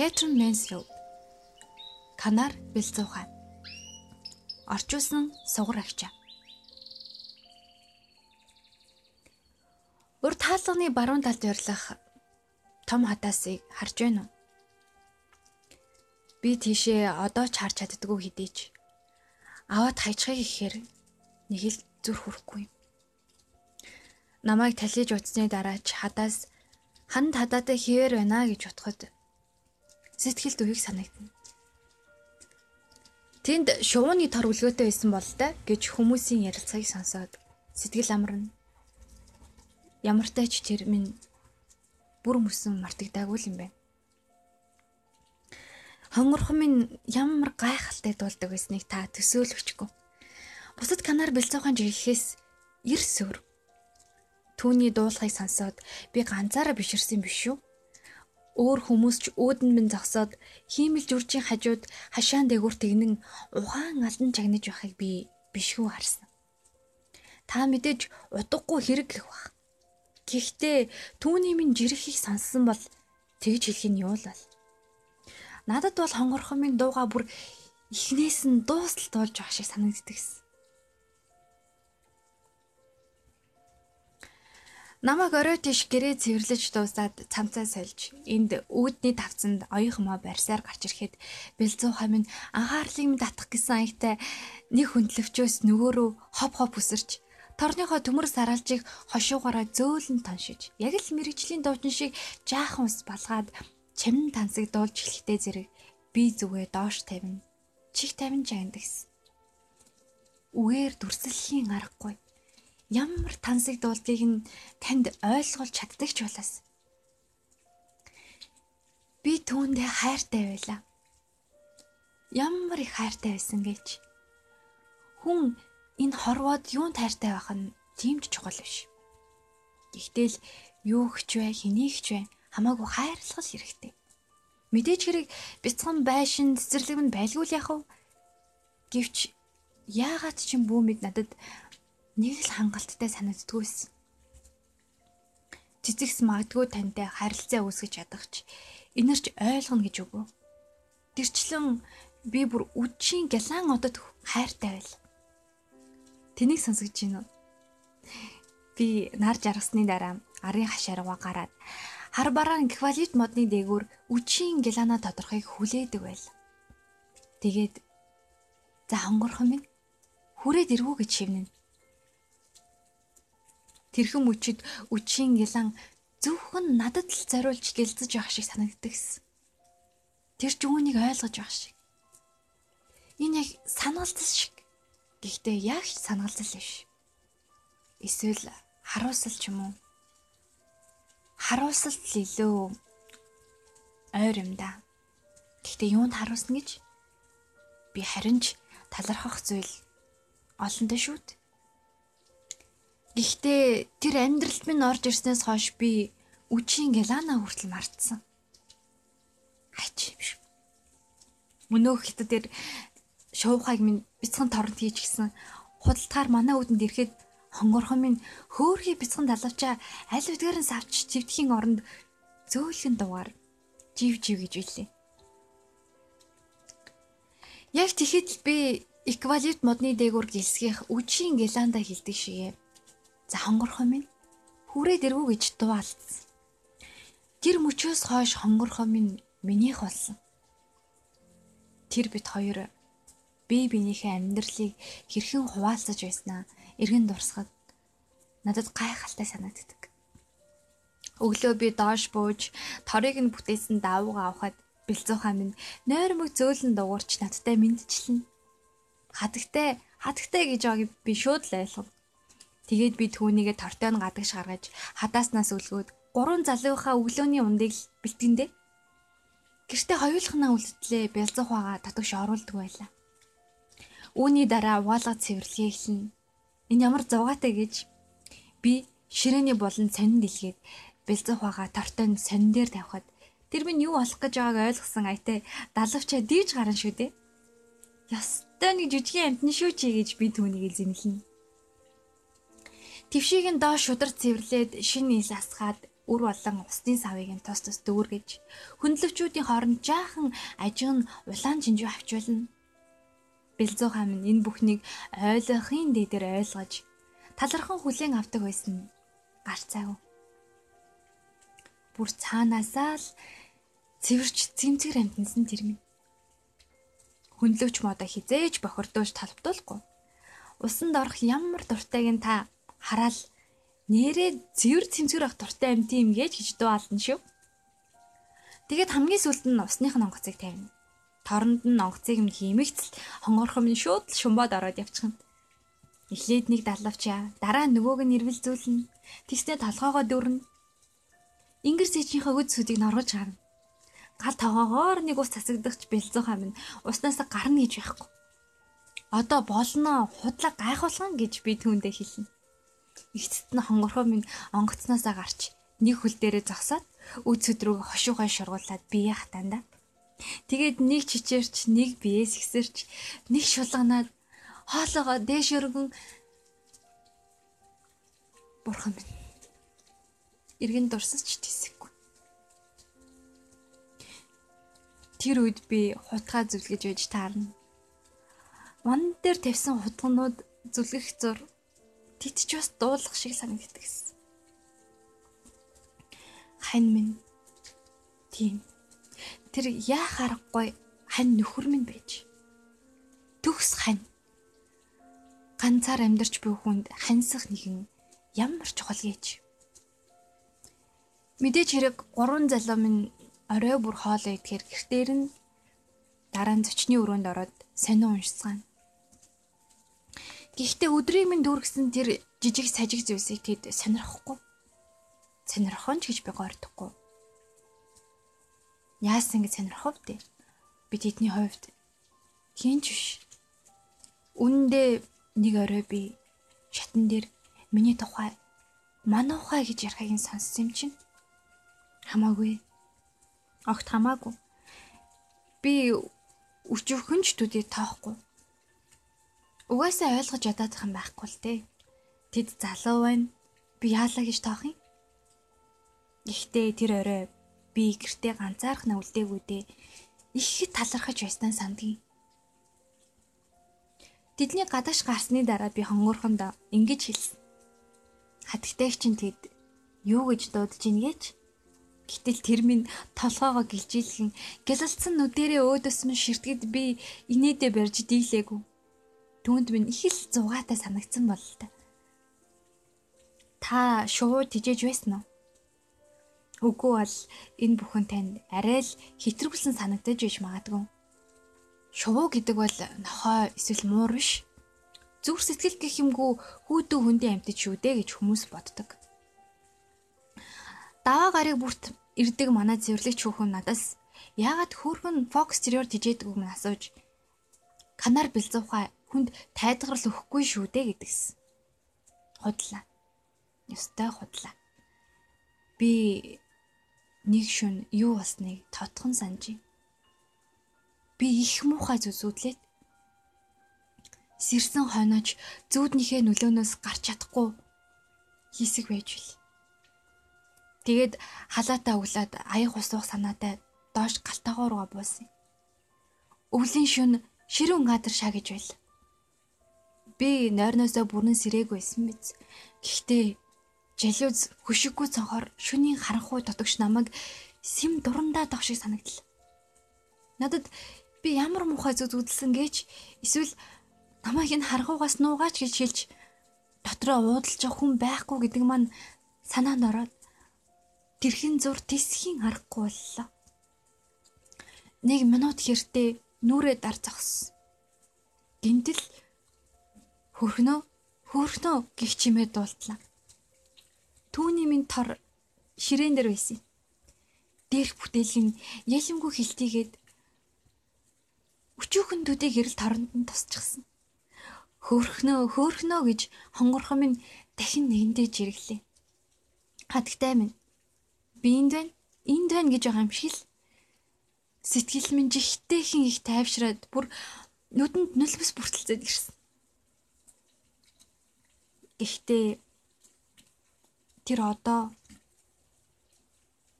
Кэтрин Мэнслоу. Канар Бэлзуухай. Орчуулсан сугар агчаа. Урд хаалганы баруун талд явлах том хатаасыг харж байна уу? Би тийшээ одоо ч харж чаддгүй хэдийч. Аваад хайчхыг ихээр нэг л зүр хүрэхгүй юм. Намайг талиж утсны дараа ч хадаас ханд хадаатай хിവэр байна гэж утхад сэтгэлд үхийг санагдана. Тэнд шувууны тор үлгөөтэй байсан бол та гэж хүмүүсийн ярилцлагыг сонсоод сэтгэл амарна. Ямар ч тэр минь бүр мөсөн мартагдаагүй юм байна. Хонгорхон минь ямар гайхалтай дуулдаг байсныг та төсөөлөгчгүй. Бусад канаар бэлцээхэн жигэхээс ир сүр. Түүний дуулахыг сонсоод би ганцаараа биширсэн биш шүү өөр хүмүүс ч өөдөн минь зогсоод хиймэл жүржийн хажууд хашаан дээгүүр тэгнэн ухаан алдан чагнаж байхыг би бишгүй харсан. Та мэдээж утгагүй хэрэг гэх бах. Гэхдээ түүний минь жирэхийг сонссон бол тэгж хэлэх нь юу л бол. Надад бол хонгорхон минь дууга бүр эхнээс нь дуустал тоолж байгаа шиг санагддагс. Намайг орой тийш гэрээ цэвэрлэж дуусаад цамцаа сольж энд үүдний тавцанд оюухмоо барьсаар гарч ирэхэд бэлзүү хамын анхаарлыг минь татах гэсэн аягтай нэг хөндлөвчөөс нөгөө рүү хоп хоп үсэрч торныхоо төмөр саралжийг хошуугаараа зөөлөн тоншиж яг л мэрэгжлийн дуучин шиг жаахан ус балгаад чамн тансыг дуулж эхлэхдээ зэрэг би зүгээ доош тавина. Чих тавин жаандагс үгээр дүрслэхийн аргагүй ямар тансыг дуулдгийг нь танд ойлгуулж чаддаг ч болоос. Би түүндээ хайртай байлаа. Ямар их хайртай байсан гэж. Хүн энэ хорвоод юунд хайртай байх нь тийм ч чухал биш. Гэхдээ л юу хч вэ, хэнийгч вэ хамаагүй хайрлах хэрэгтэй. Мэдээж хэрэг бяцхан байшин цэцэрлэг нь байлгүй л яах вэ? Гэвч яагаад ч юм бүүмиг надад нэг л хангалттай санагддгүйсэн. Цэцэгс магадгүй тантай харилцаа үүсгэж чадахч энэрч ойлгоно гэж үгүй. Тэрчлэн би бүр үдшийн гялан одод хайртай байл. Тэнийг сонсгож байна уу? Би нар жаргасны дараа арын хашааргаа гараад хар бараан квалит модны дээгүүр үчийн гялана тодорхойг хүлээдэг байл. Тэгээд за хонгорхон минь хүрээд ирвүү гэж шивнэ. Тэрхэн мөчид үчийн гялан зөвхөн надад л зориулж гэлзэж явах шиг санагддагс. Тэр ч үүнийг ойлгож явах шиг. Энэ яг санаалцал шиг. Гэхдээ яг ч санаалцал биш. Эсвэл харуулсал ч юм уу? Харуулсалт л илүү ойр юм да. Гэхдээ юунд харуулсан гэж би харин ч талархах зүйл олонтой шүү дээ. Гэхдээ тэр амьдралд минь орж ирснээс хойш би үчийн гелана хүртэл мартсан. Хайч шүү. Мөнөөх хитэ тэр шуухайг минь бяцхан торнд хийж гисэн худалдахаар манай үүдэнд ирэхэд хонгорхон минь хөөхий бяцхан далавчаа аль үдгээр нь савч цэвдэхийн оронд зөөлхөн дугаар жив жив гэж билээ. Яг тэгэхэд би эквалипт модны дээгүүр гэлсгийх үчийн геланда хилдэг шигээ За хонгорхоо минь хүрээд иргүү гэж дуалцсан. Тэр мөчөөс хойш хонгорхоо минь минийх болсон. Тэр бит хоёр бие биенийхээ амьдралыг хэрхэн хуваалцаж байснаа эргэн дурсахад надад гайхалтай санагддаг. Өглөө би доош бууж торыг нь бүтээсэн давууга авахад бэлцүүхаа минь нойрмог зөөлөн дуурч надтай мэдчихлэн. Хадагтай хадагтай гэж байгааг би шууд л ойлгов. Тэгээд би түүнийгээ тортой нь гадагш гаргаж хадааснаас өлгөөд гурван залуухаа өглөөний ундыг бэлтгэндээ. Гэртээ хоёулахнаа үлдлээ бэлзах байгаа татвш оруулдаг байлаа. Үүний дараа угаалга цэвэрлэгээ эхэлнэ. Энэ ямар зугаатай гэж би ширээний болон сонин дэлгээд бэлзах байгаа тортой нь сонин дээр тавихад тэр минь юу болох гэж байгааг ойлгосон аятай далавчаа дийж гарна шүү дээ. Ястай нэг жижигэн амтны шүү чи гэж би түүнийг зинхэнэ. Твшийг нь доош шудар цэвэрлээд шинэ ил асгаад үр болон усны савыг нь тус тус дүүргэж хүндлэгчүүдийн хооронд жаахан ажиг нь улаан жинжүү авчулна. Бэлзүү хаан минь энэ бүхнийг ойлгохын дээр ойлгож талархан хүлээн авдаг байсан гарцаагүй. Бүр цаанаасаа л цэвэрч цэмцгэр амтнсан тэр минь. Хүнлөвч модо хизээж бохирдуулж талбдуулахгүй. Усанд орох ямар дуртайг нь та хараал нэрээ цэвэр цэмцгэр ах дуртай амт юм гэж дуу алдна шүү. Тэгээд хамгийн сүлд нь усных нь онгоцыг тавина. Торонд нь онгоцыг нь хиймэгцэл хонгорхон нь шууд л шумбаад ороод явчихна. Эхлээд нэг далавчаа, дараа нөгөөг нь ирвэл зүүлнэ. Тэгснэ толгоогоо дүүрнэ. Ингэр сэжийнхээ үд сүдийг норгож гарна. Гал тоогоогоор нэг ус цацагдахч бэлзүү хам нь уснаас гарна гэж байхгүй. Одоо болно худлаа гайхуулган гэж би түүндээ хэлнэ. Игцэд нь хонгорхоо минь онгоцноосоо гарч нэг хөл дээрээ зогсоод үд сөдрөг хошуухай шургуулад бие хатаанда. Тэгээд нэг чичээрч, нэг бие сэгсэрч, нэг шулганаад хоолоогоо дээш өргөн бурхан минь. Иргэн дурсаж ч тийсэхгүй. Тэр үед би хутгаа зүлгэж байж таарна. Ван дээр тавьсан хутганууд зүлгэх зур Тэтч бас дуулах шиг санагддаг гэсэн. Хань минь тийм. Тэр яа харахгүй хань нөхөр минь байж. Төгс хань. Ганцаар амьдарч буй хүнд хансах нэгэн ямар чухал гэж. Мэдээж хэрэг гурван залуу минь орой бүр хоолоо идэхээр гэртээр нь дараа нь зочны өрөөнд ороод сонио уншицгаана. Гэхдээ өдрийг минь дүүргэсэн тэр жижиг сажиг зүйлсийг тэд сонирхгүй. Сонирхон ч гэж би гордохгүй. Яасан гэж сонирхов дээ. Би тэдний хувьд хинч биш. Үнэндээ нэг орой би шатан дээр миний тухай манай ухаа гэж ярихыг нь сонссон юм чинь. Хамаагүй. Огт хамаагүй. Би өчөвхөнч төдий тоохгүй Угаасаа ойлгож ядаад юм байхгүй л дээ. Тэд залуу байна. Би яалаа гэж тоох юм? Гэхдээ тэр орой би гэртээ ганцаарх нүлдээгүүдээ ихэд талархаж байснаа сандгийн. Тэдний гадааш гарсны дараа би хонгорхонд ингэж хэлсэн. Хатагтай чинь тэд юу гэж дуудаж ийн гэж? Гэтэл тэр минь толгоогоо гэлжийлхэн гялалцсан нүдэрээ өөдөөс минь ширтгэд би инээдэ барьж дийлээгүй. Түүнд минь их л зугаатай санагдсан бол та. Шууд тижээж байсан уу? Үгүй бол энэ бүхэн танд арай л хитрүүлсэн санагдаж байж магадгүй. Шувуу гэдэг бол нохой эсвэл муур биш. Зүрх сэтгэл гэх юмгүй хүүдүү хөндийн амьтад шүү дээ гэж хүмүүс боддог. Даваа гарыг бүрт ирдэг манай цэвэрлэгч хүүхэн надаас яагаад хөөрхөн фокс тэрээр тижээдгүйг минь асууж канар бэлзуухай хүнд тайдгарл өгөхгүй шүү дээ гэдгсэн. Худлаа. Ёстой худлаа. Би нэг шүн юу болсныг тотхон санджээ. Би их муухай зүзүүдлээд сэрсэн хойноч зүүднийхээ нөлөөнөөс гарч чадахгүй хийсэг байж бил. Тэгээд халаатаа өглөөд аяг усуух санаатай доош галтаагааргаа буусан. Өвлийн шүн ширүүн гадар шаагиж байл. Би нойрноосоо бүрэн сэрээгүй байсан биз. Гэхдээ жалюуз хөшиггүй цонхоор шүний харанхуй дутагч намайг сэм дурандаа дах шиг санагдлаа. Надад би ямар муухай зүг үзэлсэн гэж эсвэл намайг энэ хархуугаас нуугаач гэж хэлж дотроо уудалж хүн байхгүй гэдэг маань санаанд ороод тэрхэн зур тисхийн харахгүй боллоо. Нэг минут хэртээ нүрээ дар зогссон. Гинтэл Хөрхнөө хөрхнөө гих чимээ дуултлаа. Түүний минь тор ширээн дээр байсан. Дээрх бүтээлг нь ялимгүй хилтийгээд өчүүхэн төдийг эрэл торонд нь тусчихсан. Хөөрхнөө хөөрхнөө гэж хонгорхон минь дахин нэгэндээ жирэглээ. Хатгтай минь би энд байна, энд байна гэж байгаа юм шиг л сэтгэл минь жигтэйхэн их тайвшраад бүр нүдэнд нүлбэс бүртэлцээд ирсэн. Гэхдээ тэр одоо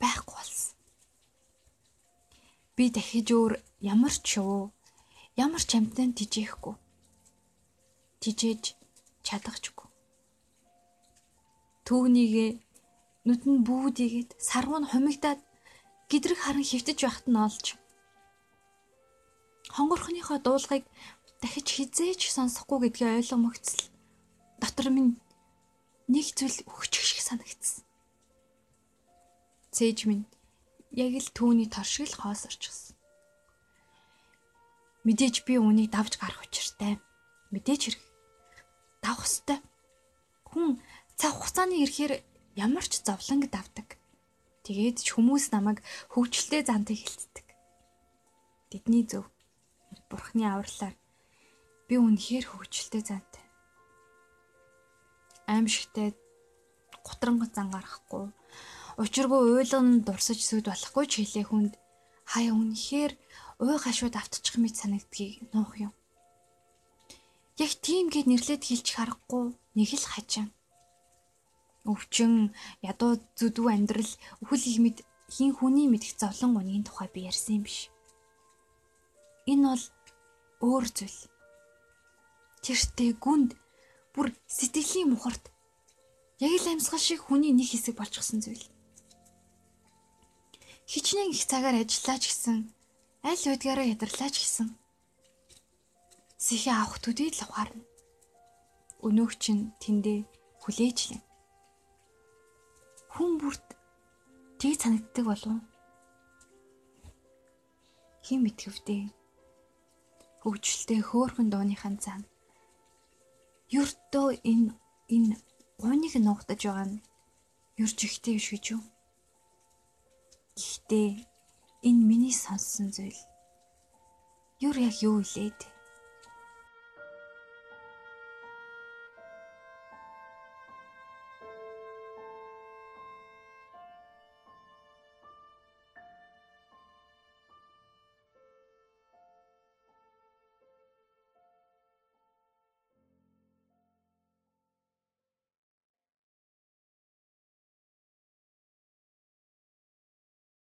байхгүй болсон. Би дахиж өөр ямар ч шүү, ямар ч амтан тижээхгүй. Тижээж чадахчгүй. Түүнийгээ нүдэн бүүдийгээд сарвуу нь хумигдаад гидрэг харан хөвтөж байхад нь олж хонгорхныхоо дуулгыг дахиж хизээч сонсохгүй гэдгээ ойлгомогцол дотор минь нэг зүйл өгчих шиг санагдсан. Цээж минь яг л түүний тор шиг л хоос орчихсон. Мэдээж би үнийг давж гарах учиртай. Мэдээж хэрэг давах ёстой. Хүн цаг хугацааны ирэхээр ямар ч зовлонг давдаг. Тэгээд ч хүмүүс намайг хөвчлөлтэй зантыг хилцдэг. Тэдний зөв. Бурхны авралаар би үнэхээр хөвчлөлтэй зантай. Аимшигтай гутранг зан гарахгүй. Учиргүй уйлан дурсаж сүд болохгүй ч хэлээ хүнд хаяа үнэхээр уй гашууд автчих мэт санагдгийг нуух юм. Яг тийм гээд нэрлээд хэлчих харахгүй нэг л хажим. Өвчин, ядуу зүдүү амьдрал, үхэл их мэд хин хүний мэдих зовлон гоныгийн тухай би ярьсан юм биш. Энэ бол өөр зүйл. Тэртээ гүнд бүр сэтгэлийн мухарт яг л амьсгал шиг хүний нэг хэсэг болчихсон зүйл. Хичнээн их цагаар ажиллаач гэсэн аль удгаараа ядарлаач гэсэн сэхээ авах төдий л ухаарна. Өнөөх чинь тэндээ хүлээжлээ. Хүн бүрт тийг санагддаг болов хин мэдгэвдээ хөгжилтэй хөөхөн дууныхаа цаана Юртөө энэ энэ гуниг нуугдаж байгаа нь юрж ихтэй биш гэж юу? Гэхдээ энэ миний сонссон зүйл. Юр яг юу илээд?